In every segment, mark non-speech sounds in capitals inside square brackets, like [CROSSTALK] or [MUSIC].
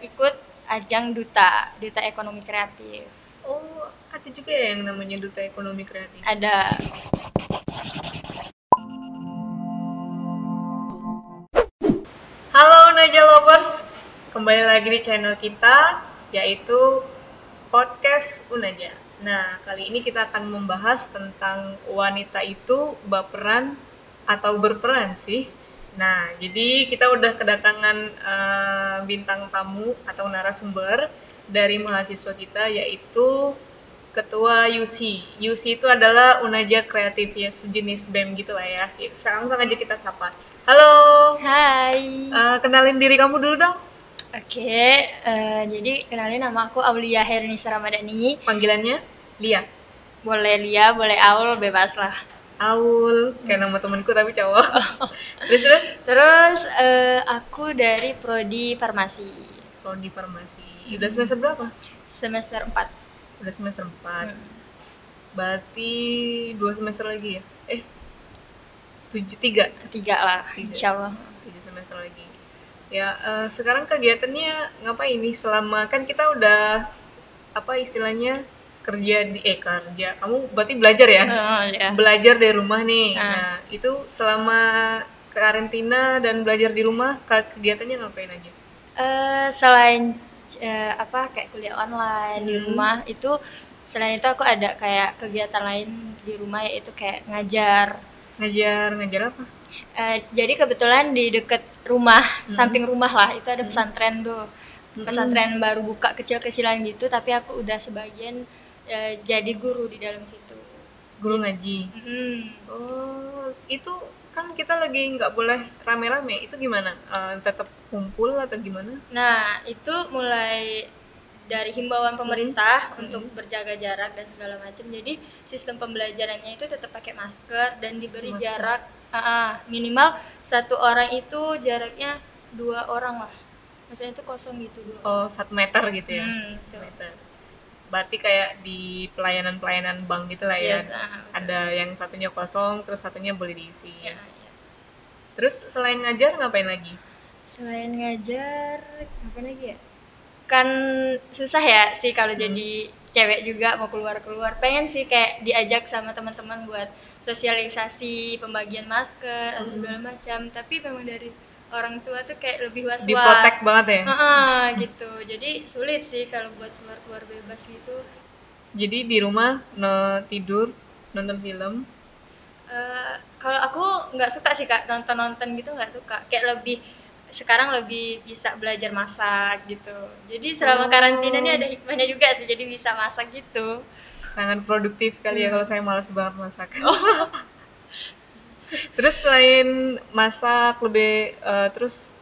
ikut ajang duta duta ekonomi kreatif Oh, ada juga ya yang namanya duta ekonomi kreatif. ada Halo Naja Lovers, kembali lagi di channel kita yaitu podcast Unaja. Nah, kali ini kita akan membahas tentang wanita itu baperan atau berperan sih. Nah, jadi kita udah kedatangan bintang tamu atau narasumber dari mahasiswa kita yaitu Ketua UC. UC itu adalah Unaja Kreatif ya, sejenis BEM gitu lah ya. Langsung aja kita sapa. Halo. Hai Eh, kenalin diri kamu dulu dong. oke eh, jadi kenalin nama aku Aulia Hernisa Ramadhani Panggilannya Lia. boleh Lia boleh Aul bebas lah Aul, kayak nama temanku tapi cowok. [LAUGHS] terus terus terus eh, aku dari prodi farmasi prodi farmasi. Udah semester berapa? semester 4 Udah semester 4. Hmm. Berarti dua semester lagi ya? Eh, tujuh tiga. tiga lah Tiga. insya Allah Tiga semester lagi. Ya, eh, sekarang kegiatannya ngapain nih? Selama kan kita udah apa istilahnya kerja di eh kerja. Kamu berarti belajar ya? Oh, ya. belajar dari rumah nih. Ah. Nah, itu selama karantina dan belajar di rumah, ke- kegiatannya ngapain aja? Eh, selain eh, apa kayak kuliah online di Hmm. rumah itu selain itu aku ada kayak kegiatan lain di rumah yaitu kayak ngajar Ngajar, ngajar apa? Eh, jadi kebetulan di deket rumah Hmm. samping rumah lah itu ada Hmm. pesantren tuh pesantren baru buka kecil-kecilan gitu tapi aku udah sebagian eh, jadi guru di dalam situ Guru ngaji. Mm. Oh, itu kan kita lagi nggak boleh rame-rame. Itu gimana? Eh, tetap kumpul atau gimana? Nah, itu mulai dari himbauan pemerintah Hmm. untuk berjaga jarak dan segala macam. Jadi sistem pembelajarannya itu tetap pakai masker dan diberi Masker. jarak ah, ah, minimal satu orang itu jaraknya dua orang lah. Maksudnya itu kosong gitu dua. Oh, satu meter gitu ya? Hmm, Satu meter. Berarti kayak di pelayanan-pelayanan bank gitu lah ya? Yes, betul. Ada yang satunya kosong, terus satunya boleh diisi. Ya, ya. Terus selain ngajar ngapain lagi? Selain ngajar, apa lagi ya? Kan susah ya sih kalau Hmm. jadi cewek juga mau keluar-keluar. Pengen sih kayak diajak sama teman-teman buat sosialisasi, pembagian masker atau Hmm. segala macam. Tapi memang dari orang tua tuh kayak lebih was-was. Diprotek banget ya? Heeh, gitu. Jadi sulit sih kalau buat keluar-keluar bebas gitu. Jadi di rumah no, tidur, nonton film. Eh, kalau aku nggak suka sih kak nonton-nonton gitu nggak suka. Kayak lebih sekarang lebih bisa belajar masak gitu. Jadi selama Oh. karantina ini ada hikmahnya juga sih. Jadi bisa masak gitu. Sangat produktif kali ya Hmm. kalau saya malas banget masak. [LAUGHS] terus selain masak lebih eh, terus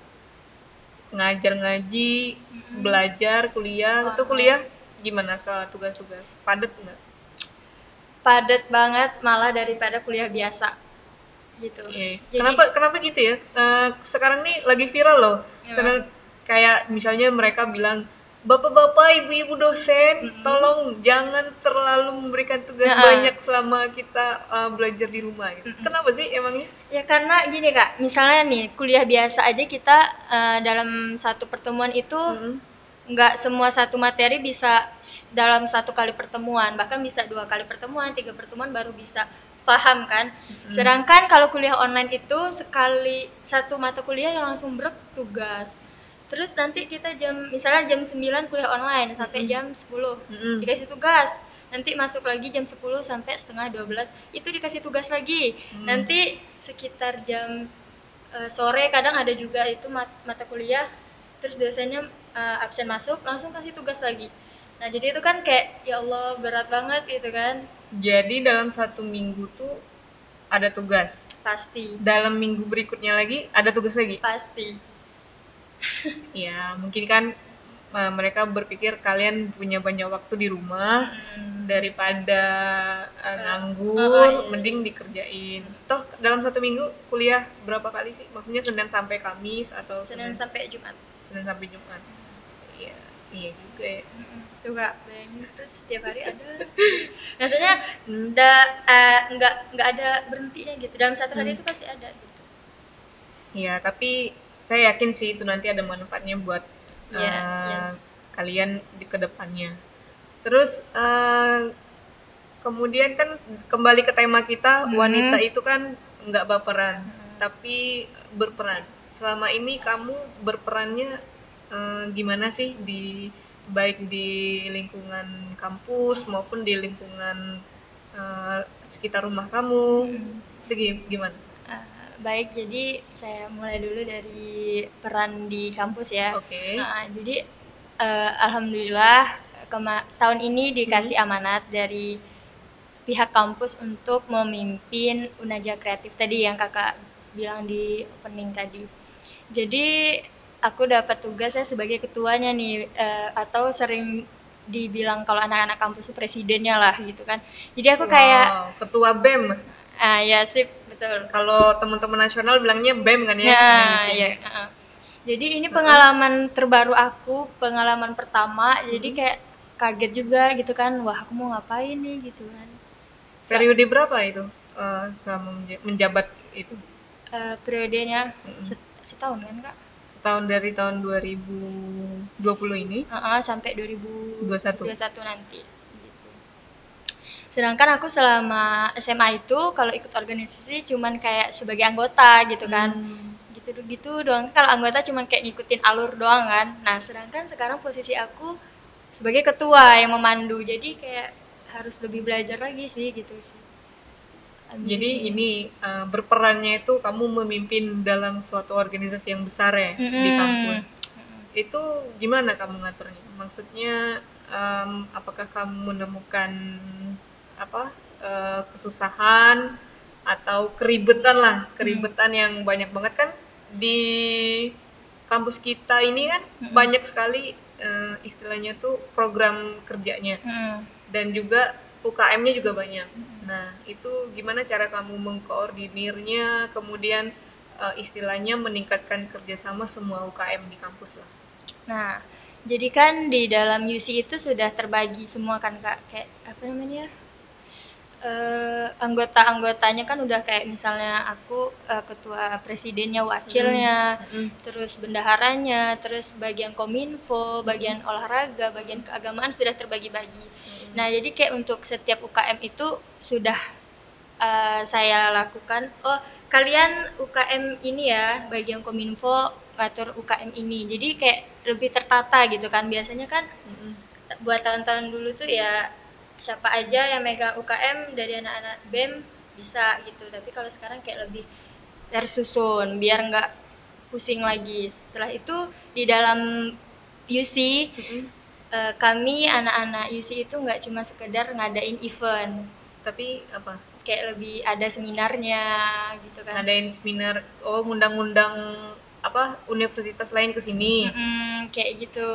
ngajar ngaji, Mm-mm. belajar, kuliah, itu Oh. kuliah gimana soal tugas-tugas? Padet nggak? Padat banget malah daripada kuliah biasa gitu. Iya. Jadi- Kenapa kenapa gitu ya? Eh, sekarang nih lagi viral loh. Ya. Karena kayak misalnya mereka bilang Bapak-bapak, ibu-ibu dosen, Mm-mm. tolong jangan terlalu memberikan tugas Ya. banyak selama kita eh, belajar di rumah. Gitu. Mm-mm. Kenapa sih emangnya? Ya karena gini kak, misalnya nih kuliah biasa aja kita eh, dalam satu pertemuan itu nggak semua satu materi bisa dalam satu kali pertemuan bahkan bisa dua kali pertemuan tiga pertemuan baru bisa paham kan Mm. sedangkan kalau kuliah online itu sekali satu mata kuliah yang langsung brek tugas terus nanti kita jam misalnya jam 9 kuliah online sampai Mm-mm. jam 10 Mm-mm. dikasih tugas nanti masuk lagi jam 10 sampai setengah 12 itu dikasih tugas lagi Hmm. nanti sekitar jam eh, sore kadang ada juga itu mat- mata kuliah terus dosennya eh, absen masuk langsung kasih tugas lagi nah jadi itu kan kayak ya Allah berat banget gitu kan Jadi dalam satu minggu tuh ada tugas. pasti Dalam minggu berikutnya lagi ada tugas lagi. pasti [LAUGHS] Ya mungkin kan eh, mereka berpikir kalian punya banyak waktu di rumah Hmm. daripada Eh, nganggur, oh, iya. mending dikerjain. Toh dalam satu minggu kuliah berapa kali sih? Maksudnya Senin sampai Kamis atau Senin sampai Jumat Senin sampai Jumat? Iya, iya juga ya. bayangin terus setiap hari ada [LAUGHS] maksudnya nggak eh, nggak nggak ada berhentinya gitu dalam satu hari Hmm. itu pasti ada gitu Iya, tapi saya yakin sih itu nanti ada manfaatnya buat Iya, eh, iya. kalian di ke depannya. Terus eh, kemudian kan kembali ke tema kita Hmm. wanita itu kan nggak baperan, tapi berperan. Selama ini kamu berperannya eh, gimana sih di baik di lingkungan kampus maupun di lingkungan eh, sekitar rumah kamu? Hmm. Itu gi- gimana? Baik, jadi saya mulai dulu dari peran di kampus ya. Oke. Nah, jadi eh, alhamdulillah kema- tahun ini dikasih amanat dari pihak kampus untuk memimpin Unaja Kreatif tadi yang kakak bilang di opening tadi. Jadi aku dapat tugas saya sebagai ketuanya nih eh, atau sering dibilang kalau anak-anak kampus itu presidennya lah gitu kan. Jadi aku kayak Wow, ketua BEM. ah ya sip betul. Kalau teman-teman nasional bilangnya BEM kan ya? Ya, Indonesia. ya. heeh. Jadi ini pengalaman terbaru aku, pengalaman pertama. Jadi kayak kaget juga gitu kan. Wah, aku mau ngapain nih gitu kan. Periode berapa itu eh, selama menja- menjabat itu? Eh, periodenya Mm-mm. set- setahun kan, Kak? Setahun dari tahun 2020 ini. Heeh, sampai 2021 nanti gitu. Sedangkan aku selama SMA itu kalau ikut organisasi cuman kayak sebagai anggota gitu kan. Hmm. gitu-gitu doang kalau anggota cuma kayak ngikutin alur doang kan nah sedangkan sekarang posisi aku sebagai ketua yang memandu jadi kayak harus lebih belajar lagi sih gitu sih Amin. Jadi ini eh, berperannya itu kamu memimpin dalam suatu organisasi yang besar ya di Mm-mm. kampus. Itu gimana kamu ngaturnya? Maksudnya em, apakah kamu menemukan apa eh, kesusahan atau keribetan lah, keribetan yang banyak banget kan di kampus kita ini kan Mm-mm. banyak sekali eh, istilahnya tuh program kerjanya Mm-mm. dan juga UKM-nya juga banyak. Nah, itu gimana cara kamu mengkoordinirnya, kemudian eh, istilahnya meningkatkan kerjasama semua UKM di kampus lah. nah jadi kan di dalam UC itu sudah terbagi semua kan kak kayak apa namanya eh anggota-anggotanya kan udah kayak misalnya aku eh, ketua presidennya wakilnya Mm. terus bendaharanya, terus bagian kominfo, bagian olahraga, bagian keagamaan sudah terbagi-bagi. Nah, jadi kayak untuk setiap UKM itu sudah eh, saya lakukan. Oh, kalian UKM ini ya, bagian kominfo ngatur UKM ini. Jadi kayak lebih tertata gitu kan. Biasanya kan Mm-mm. buat tahun-tahun dulu tuh ya siapa aja yang megang UKM dari anak-anak BEM bisa gitu. Tapi kalau sekarang kayak lebih tersusun biar nggak pusing lagi. Setelah itu di dalam UC Mm-mm. eh, kami anak-anak UC itu nggak cuma sekedar ngadain event, Tapi apa? kayak lebih ada seminarnya gitu kan. Ngadain seminar, oh ngundang-ngundang apa universitas lain ke sini. Mm-mm, kayak gitu.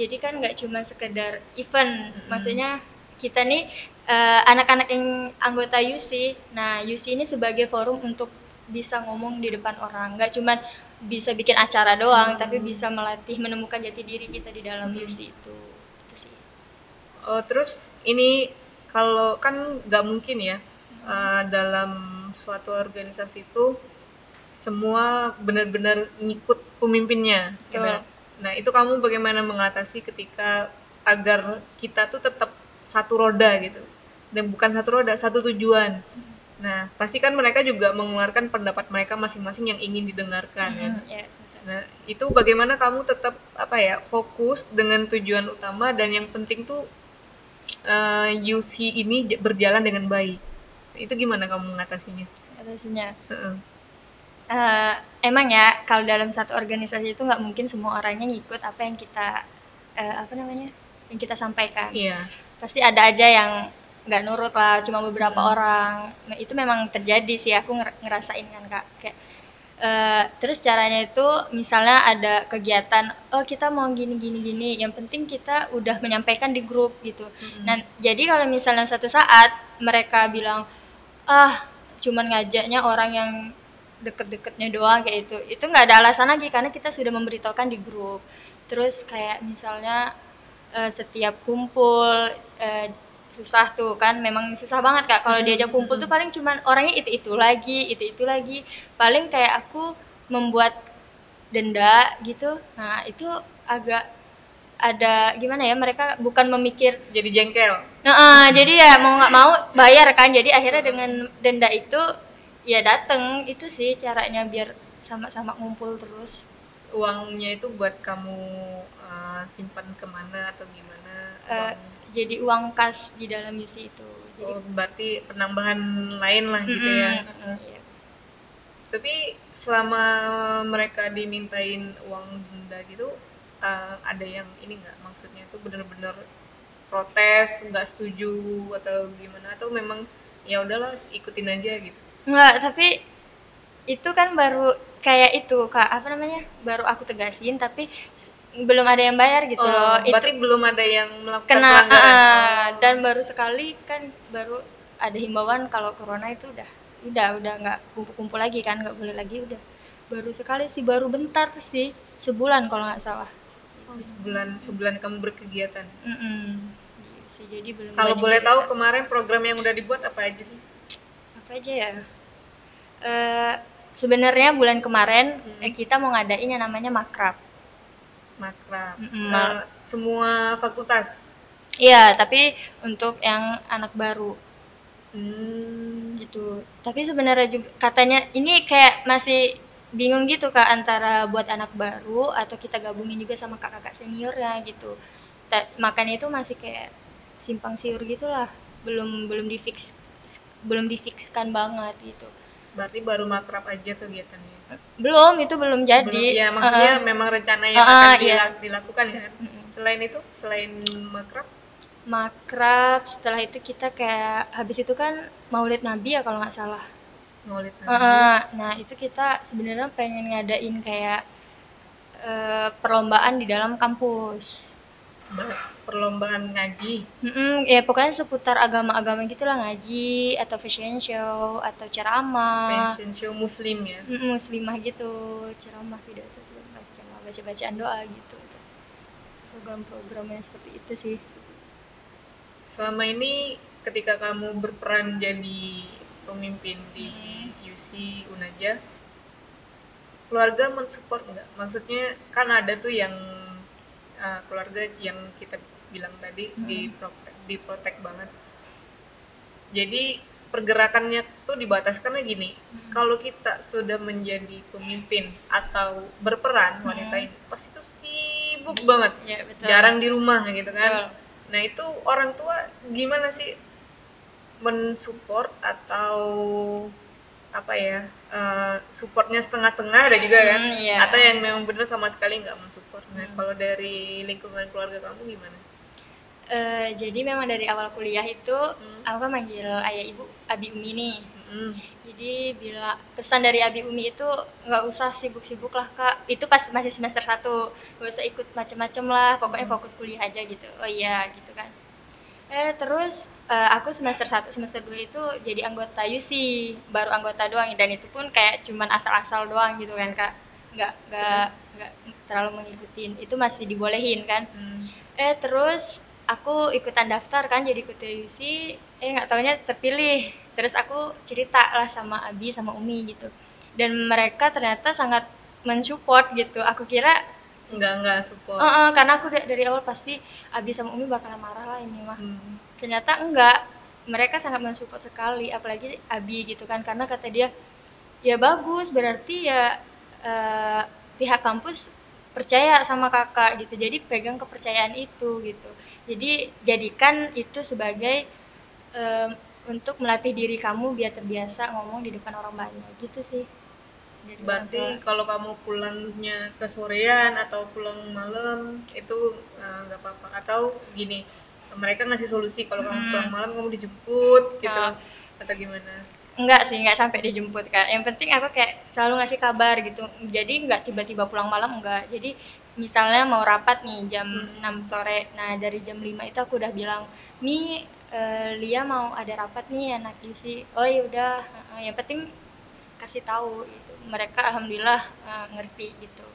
Jadi kan nggak cuma sekedar event, maksudnya kita nih eh, anak-anak yang anggota UC. Nah, UC ini sebagai forum untuk bisa ngomong di depan orang, nggak cuma bisa bikin acara doang, tapi bisa melatih menemukan jati diri kita di dalam UC itu. Itu sih. Oh, terus ini kalau kan nggak mungkin ya eh, dalam suatu organisasi itu semua benar-benar ngikut pemimpinnya. gitu. Nah, itu kamu bagaimana mengatasi ketika agar kita tuh tetap satu roda gitu dan bukan satu roda, satu tujuan. Nah, pasti kan mereka juga mengeluarkan pendapat mereka masing-masing yang ingin didengarkan ya. Mm, ya, betul. Nah, itu bagaimana kamu tetap apa ya fokus dengan tujuan utama dan yang penting tuh eh, UC ini berjalan dengan baik. Itu gimana kamu mengatasinya? Atasinya. Heeh. Eh, emang ya kalau dalam satu organisasi itu nggak mungkin semua orangnya ngikut apa yang kita eh, apa namanya yang kita sampaikan Iya. Pasti ada aja yang nggak nurut lah cuma beberapa Hmm. orang Nah, itu memang terjadi sih aku nger- ngerasain kan kak kayak eh, terus caranya itu misalnya ada kegiatan oh kita mau gini gini gini yang penting kita udah menyampaikan di grup gitu Mm-mm. Nah, jadi kalau misalnya satu saat mereka bilang, ah, cuman ngajaknya orang yang deket-deketnya doang kayak itu, itu nggak ada alasan lagi karena kita sudah memberitahukan di grup. Terus kayak misalnya eh, setiap kumpul eh, susah tuh kan, memang susah banget kak. Kalau diajak kumpul tuh paling cuman orangnya itu itu lagi, itu itu lagi. Paling kayak aku membuat denda gitu. Nah, itu agak ada gimana ya mereka bukan memikir jadi jengkel nah, uh, jadi ya mau nggak mau bayar kan jadi akhirnya dengan denda itu ya dateng itu sih caranya biar sama-sama ngumpul terus uangnya itu buat kamu uh, simpan ke mana atau gimana? Uh, jadi uang kas di dalam UC itu. Jadi, oh berarti penambahan lain lah gitu mm -hmm, ya? Mm -hmm, iya. tapi selama mereka dimintain uang denda gitu uh, ada yang ini nggak? Maksudnya itu benar-benar protes nggak setuju atau gimana? Atau memang ya udahlah ikutin aja gitu? Nggak tapi itu kan baru kayak itu kak. Apa namanya? Baru aku tegasin tapi belum ada yang bayar gitu oh, loh berarti itu belum ada yang melakukan kena pelanggaran uh, oh. dan baru sekali kan baru ada himbauan kalau corona itu udah udah udah nggak kumpul-kumpul lagi kan nggak boleh lagi udah baru sekali sih baru bentar sih sebulan kalau nggak salah Oh, sebulan sebulan kamu berkegiatan. Mm -mm. Sih, jadi belum. Kalau boleh cerita. tahu kemarin program yang udah dibuat apa aja sih? Apa aja ya? Uh, Sebenarnya bulan kemarin hmm. eh, kita mau ngadain yang namanya makrab. Makrab. Mm -hmm. uh, semua fakultas. Iya, tapi untuk yang anak baru. Hmm. Gitu. Tapi sebenarnya juga katanya ini kayak masih bingung gitu kak antara buat anak baru atau kita gabungin juga sama kakak-kakak seniornya gitu Ta makanya itu masih kayak simpang siur gitulah belum belum difix belum difikskan banget gitu berarti baru makrab aja kegiatannya? Belum itu belum jadi. belum, ya maksudnya uh, memang rencana yang uh, akan iya. dilakukan ya? Selain itu selain makrab? Makrab setelah itu kita kayak habis itu kan maulid nabi ya kalau nggak salah. Maulid Nabi. Uh, nah itu kita sebenarnya pengen ngadain kayak uh, perlombaan di dalam kampus. Perlombaan ngaji. Mm ya pokoknya seputar agama-agama gitulah ngaji atau fashion show atau ceramah. Fashion show muslim ya. Mm muslimah gitu, ceramah video itu baca baca-bacaan doa gitu. Program-program yang seperti itu sih. Selama ini ketika kamu berperan jadi pemimpin di UC Unaja keluarga mensupport nggak maksudnya kan ada tuh yang uh, keluarga yang kita bilang tadi hmm. di di protek banget jadi pergerakannya tuh dibataskan gini hmm. kalau kita sudah menjadi pemimpin atau berperan wanita hmm. ini pasti tuh sibuk banget ya, betul. jarang di rumah gitu kan betul. nah itu orang tua gimana sih mensupport atau apa ya uh, supportnya setengah-setengah ada juga kan hmm, yeah. atau yang memang benar sama sekali nggak mensupport nah hmm. kalau dari lingkungan keluarga kamu gimana uh, jadi memang dari awal kuliah itu hmm. aku kan manggil ayah ibu abi umi nih. Hmm. jadi bila pesan dari abi umi itu nggak usah sibuk-sibuk lah kak. Itu pas masih semester satu. Nggak usah ikut macem-macem lah pokoknya hmm. fokus kuliah aja gitu. Oh iya gitu kan. Eh terus uh, aku semester 1 semester 2 itu jadi anggota UC baru anggota doang. Dan itu pun kayak cuman asal-asal doang gitu kan kak. Nggak nggak nggak terlalu mengikutin. Itu masih dibolehin kan. Hmm. eh terus aku ikutan daftar kan jadi ikut UC eh nggak taunya terpilih terus aku cerita lah sama Abi sama Umi gitu dan mereka ternyata sangat mensupport gitu aku kira Enggak, enggak support. Uh, uh, karena aku dari awal pasti Abi sama Umi bakalan marah lah ini mah. Hmm. Ternyata enggak. Mereka sangat mensupport sekali, apalagi Abi gitu kan karena kata dia ya bagus berarti ya uh, pihak kampus percaya sama kakak gitu. Jadi pegang kepercayaan itu gitu. Jadi jadikan itu sebagai uh, untuk melatih diri kamu biar terbiasa ngomong di depan orang banyak gitu sih. Jadi berarti kalau kamu pulangnya ke sorean atau pulang malam itu eh, nggak uh, apa-apa atau gini mereka ngasih solusi kalau kamu hmm. pulang malam kamu dijemput gitu atau gimana enggak sih enggak sampai dijemput kak. Yang penting aku kayak selalu ngasih kabar gitu. Jadi enggak tiba-tiba pulang malam enggak. Jadi misalnya mau rapat nih jam hmm. 6 sore. Nah dari jam 5 itu aku udah bilang nih uh, Lia mau ada rapat nih anak isi oh ya udah. Uh, yang penting kasih tahu gitu. Mereka alhamdulillah uh, ngerti gitu.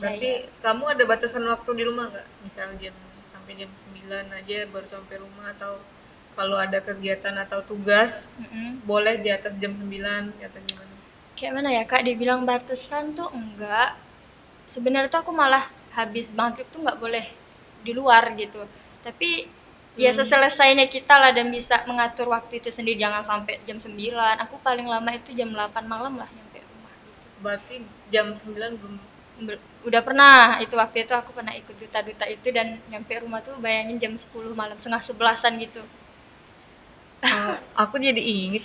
Berarti Saya. kamu ada batasan waktu di rumah nggak misal jam sampai jam 9 aja baru sampai rumah atau kalau ada kegiatan atau tugas mm -hmm. boleh di atas jam 9 atau gimana kayak mana ya kak? Dibilang batasan tuh enggak. Sebenarnya tuh aku malah habis maghrib tuh nggak boleh di luar gitu. Tapi ya Hmm. seselesainya kita lah dan bisa mengatur waktu itu sendiri. Jangan sampai jam 9 aku paling lama itu jam 8 malam lah nyampe rumah gitu. Berarti jam 9 belum? Udah pernah. Itu waktu itu aku pernah ikut duta-duta itu dan nyampe rumah tuh bayangin jam 10 malam setengah sebelasan gitu Eh, aku jadi inget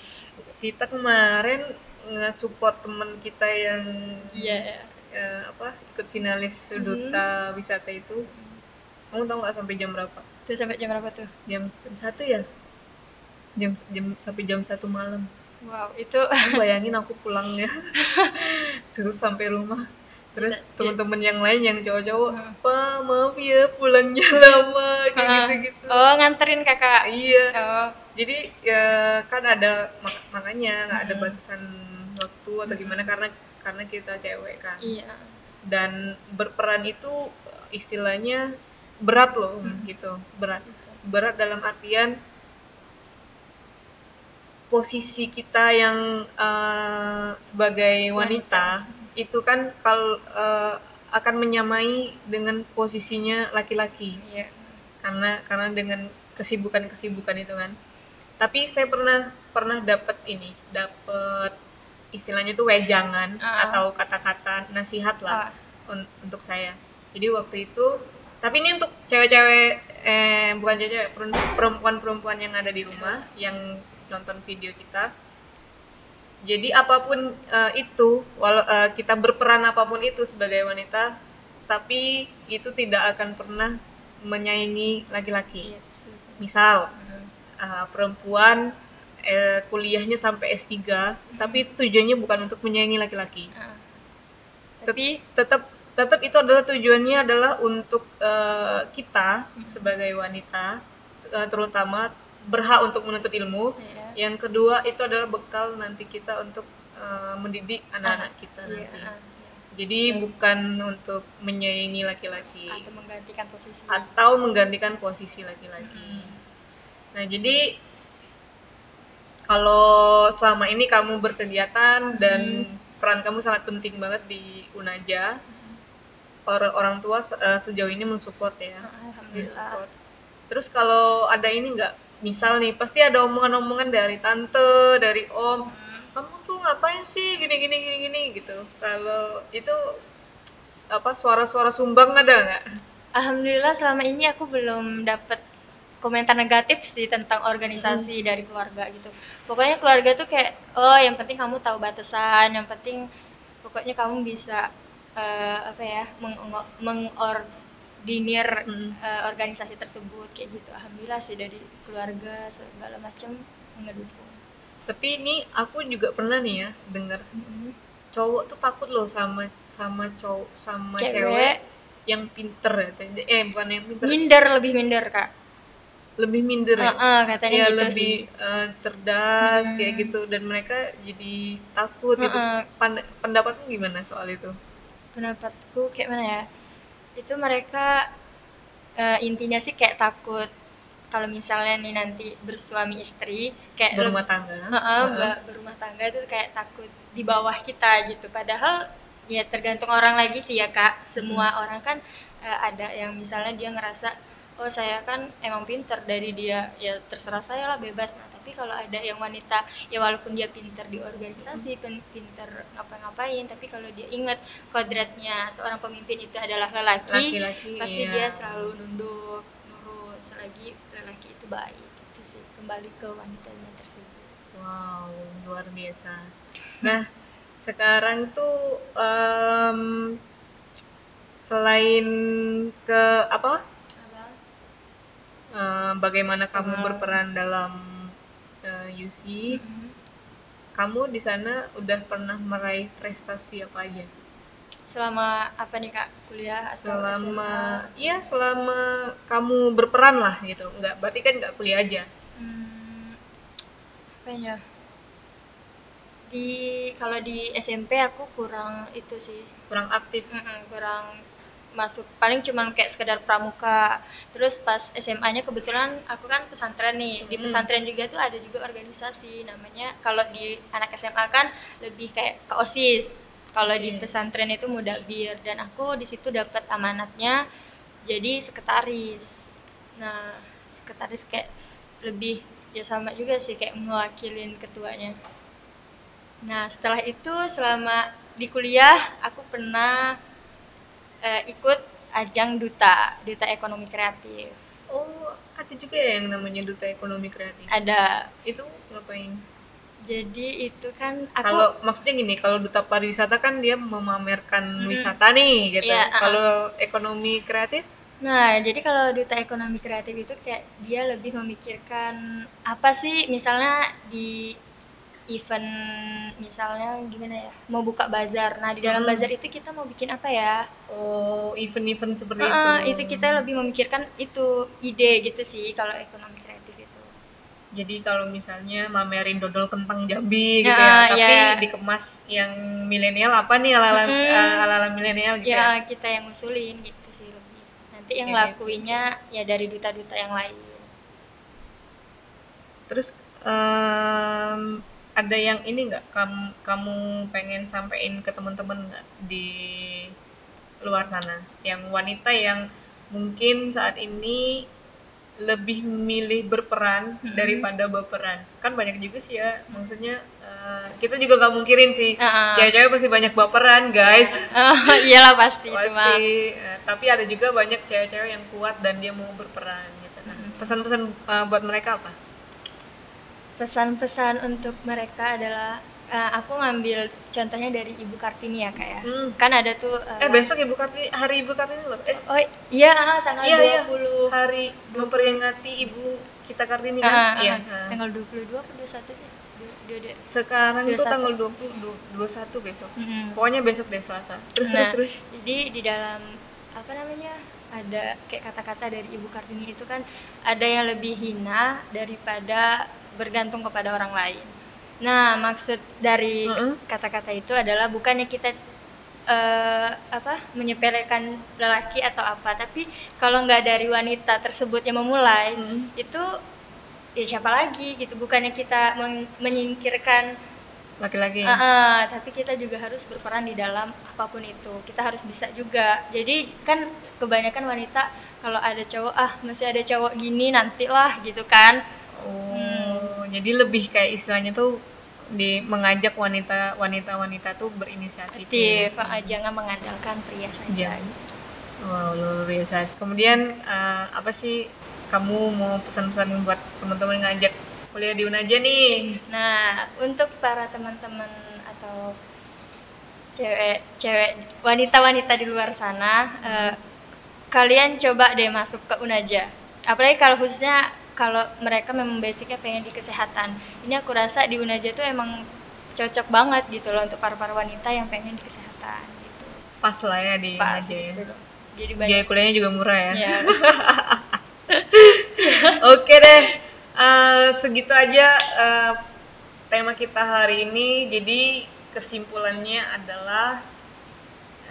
kita kemarin nge-support temen kita yang iya. eh, apa ikut finalis duta wisata itu. Kamu tahu nggak sampai jam berapa? Itu sampai jam berapa tuh? Jam jam satu ya? Jam jam sampai jam satu malam. Wow itu Kamu [LAUGHS] bayangin aku pulangnya [LAUGHS] terus sampai rumah. Terus Iya. teman-teman yang lain yang cowok-cowok Hmm. pak maaf ya pulangnya [LAUGHS] lama kayak Ah. gitu-gitu. Oh nganterin kakak. Iya. Oh jadi ya kan ada mak- makanya nggak ada Hmm. batasan waktu atau gimana karena karena kita cewek kan. Iya. Dan berperan itu istilahnya berat loh Hmm. gitu. Berat. Berat dalam artian posisi kita yang eh, sebagai wanita, itu kan kalau eh, akan menyamai dengan posisinya laki-laki. Iya. Karena karena dengan kesibukan-kesibukan itu kan tapi saya pernah pernah dapat ini dapat istilahnya tuh wejangan Ah. atau kata-kata nasihat lah Ah. un- untuk saya jadi waktu itu tapi ini untuk cewek-cewek eh bukan cewek perempuan-perempuan yang ada di rumah yang nonton video kita jadi apa pun eh, itu walau eh, kita berperan apa pun itu sebagai wanita tapi itu tidak akan pernah menyaingi laki-laki iya misal. Uh, perempuan eh, kuliahnya sampai S3 tapi itu tujuannya bukan untuk menyaingi laki-laki. Tet- tapi? tetap tetap itu adalah tujuannya adalah untuk eh, kita sebagai wanita eh, terutama berhak untuk menuntut ilmu. Iya. Yang kedua itu adalah bekal nanti kita untuk eh, mendidik anak-anak kita iya nanti. ah, jadi bukan untuk menyaingi laki-laki. Iya. atau menggantikan posisi. Atau menggantikan posisi laki-laki. Nah, jadi kalau selama ini kamu berkegiatan dan peran kamu sangat penting banget di Unaja, orang orang tua eh, sejauh ini mensupport ya, Ah, alhamdulillah mensupport. Terus kalau ada ini nggak, misal nih, pasti ada omongan-omongan dari tante, dari om, kamu tuh ngapain sih gini gini gini gini gitu. Kalau itu apa suara-suara sumbang ada nggak? Alhamdulillah selama ini aku belum dapat komentar negatif sih tentang organisasi dari keluarga gitu. Pokoknya keluarga tuh kayak oh yang penting kamu tahu batasan, yang penting pokoknya kamu bisa eh, apa ya meng- mengordinir Mm. eh, organisasi tersebut kayak gitu. Alhamdulillah sih dari keluarga segala macam ngedukung. Tapi ini aku juga pernah nih ya dengar cowok tuh takut loh sama sama cowok sama cewek, Cewek yang pinter ya. Eh bukan yang pinter, minder lebih minder kak. Lebih minder ya. Heeh, katanya Ya gitu lebih sih. eh, cerdas Hmm. kayak gitu dan mereka jadi takut gitu. Heeh. Pand- pendapatmu gimana soal itu? pendapatku kayak mana ya itu mereka eh, intinya sih kayak takut kalau misalnya nih nanti bersuami istri kayak Berumah tangga. Heeh, Heeh. ba- berumah tangga itu kayak takut di bawah kita gitu padahal ya tergantung orang lagi sih ya kak semua Hmm. orang kan eh, ada yang misalnya dia ngerasa oh saya kan emang pinter dari dia ya terserah saya lah bebas nah tapi kalau ada yang wanita ya walaupun dia pinter di organisasi pin- pinter ngapa-ngapain tapi kalau dia ingat kodratnya seorang pemimpin itu adalah lelaki Laki-laki, pasti iya. dia selalu nunduk nurut selagi lelaki itu baik itu sih kembali ke wanitanya tersebut Wow, luar biasa. Nah, sekarang tuh em, selain ke apa? Eh, bagaimana kamu Hmm. berperan dalam eh, UC? Kamu di sana udah pernah meraih prestasi apa aja? selama apa nih kak kuliah atau Selama SMA? iya selama kamu berperan lah gitu. Enggak, berarti kan nggak kuliah aja. Hmm, apa ya di kalau di SMP aku kurang itu sih Kurang aktif. Mm-mm, kurang masuk paling cuman kayak sekedar pramuka terus pas SMA-nya kebetulan aku kan pesantren nih di Mm. pesantren juga tuh ada juga organisasi namanya kalau di anak SMA kan lebih kayak ke OSIS Kalau di Oke. pesantren itu mudabir dan aku di situ dapat amanatnya jadi sekretaris. Nah, sekretaris kayak lebih ya sama juga sih kayak mewakilin ketuanya. Nah, setelah itu selama di kuliah aku pernah eh, ikut ajang duta, duta ekonomi kreatif. Oh, ada juga ya yang namanya duta ekonomi kreatif. Ada. Itu ngapain? Jadi itu kan aku Kalau maksudnya gini, kalau duta pariwisata kan dia memamerkan Mm-mm. wisata nih gitu. Iya, uh-uh. Kalau ekonomi kreatif Nah, jadi kalau duta ekonomi kreatif itu kayak dia lebih memikirkan apa sih misalnya di event misalnya gimana ya mau buka bazar nah di dalam Hmm. bazar itu kita mau bikin apa ya oh event-event seperti Heeh, itu. itu kita lebih memikirkan itu ide gitu sih kalau ekonomi kreatif itu Jadi kalau misalnya mamerin dodol kentang Jambi gitu ya, tapi iya. dikemas yang milenial apa nih ala-ala Mm-mm. eh, ala-ala milenial gitu ya. ya kita yang ngusulin gitu sih lebih nanti yang Kayak gitu. lakuinnya ya dari duta-duta yang lain Terus em, ada yang ini nggak? Kamu kamu pengen sampein ke teman-teman nggak di luar sana? Yang wanita yang mungkin saat ini lebih memilih berperan Mm-mm. daripada berperan. Kan banyak juga sih ya maksudnya eh, kita juga nggak mungkirin sih. Heeh. cewek-cewek pasti banyak baperan guys. [LAUGHS] Oh, iyalah pasti, pasti. Eh, tapi ada juga banyak cewek-cewek yang kuat dan dia mau berperan gitu nah Mm-mm. pesan-pesan eh, buat mereka apa pesan-pesan untuk mereka adalah eh, aku ngambil contohnya dari Ibu Kartini ya kak ya Hmm. kan ada tuh eh, Eh besok Ibu Kartini, hari Ibu Kartini loh. Eh, oh iya ah, tanggal iya iya. 20 Hari memperingati Ibu kita Kartini Ah, kan? ah, iya. ah. tanggal 22 apa 21 sih Dua- dua- dua. Sekarang itu 21. tanggal 20 du- 21 besok. Mm-mm. Pokoknya besok deh Selasa. Terus Nah, terus terus. jadi di dalam apa namanya ada kayak kata-kata dari Ibu Kartini itu kan ada yang lebih hina daripada bergantung kepada orang lain. Nah, maksud dari kata-kata itu adalah bukannya kita eh, apa menyepelekan lelaki atau apa, tapi kalau nggak dari wanita tersebut yang memulai, Mm. itu ya siapa lagi gitu. Bukannya kita men- menyingkirkan Laki-laki. Ah, ah, tapi kita juga harus berperan di dalam apa pun itu. Kita harus bisa juga. Jadi kan kebanyakan wanita kalau ada cowok ah masih ada cowok gini nantilah gitu kan. Oh, jadi lebih kayak istilahnya tuh di mengajak wanita wanita wanita tuh berinisiatif. Aktif, ah, jangan mengandalkan pria saja. Jangan. Wow, luar biasa. Kemudian eh, apa sih kamu mau pesan-pesan buat teman-teman ngajak kuliah di Unaja nih? Nah, untuk para teman-teman atau cewek cewek wanita-wanita di luar sana eh, kalian coba deh masuk ke Unaja. Apalagi kalau khususnya kalau mereka memang basicnya pengen di kesehatan. Ini aku rasa di Unaja tuh emang cocok banget gitu loh untuk para para wanita yang pengen di kesehatan gitu. Pas lah ya di Pas Unaja ya. gitu. Jadi Biaya banyak kuliahnya juga murah ya. ya. [LAUGHS] Oke deh, Eh, segitu aja eh, tema kita hari ini. Jadi kesimpulannya adalah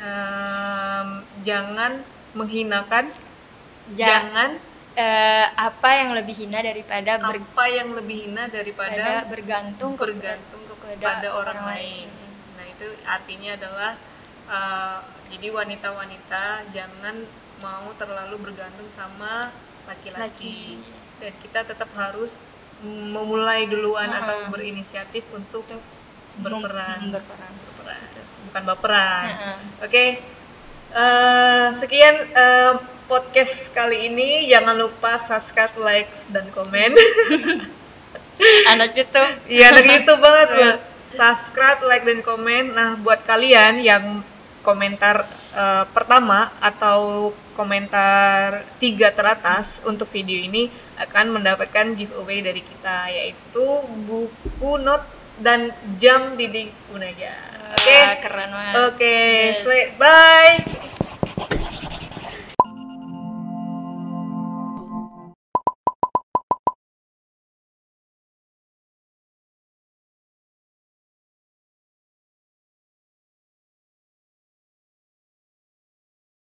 em, jangan menghinakan, Ja- jangan eh, apa yang lebih hina daripada ber- apa yang lebih hina daripada bergantung bergantung kepada kepada orang lain. Nah itu artinya adalah eh, jadi wanita-wanita jangan mau terlalu bergantung sama laki-laki Laki. dan kita tetap harus memulai duluan Uh-uh. atau berinisiatif untuk berperan, berperan. berperan. bukan baperan. Heeh. Oke, Eh, sekian eh, podcast kali ini. Jangan lupa subscribe, like, dan komen. [LAUGHS] Anak itu Iya, anak YouTube banget, buat subscribe, like, dan komen. Nah, buat kalian yang komentar eh, pertama atau komentar tiga teratas untuk video ini akan mendapatkan giveaway dari kita, yaitu buku not dan jam dinding Unaja. Oke, Wah, keren banget. oke, Yes. swe- bye.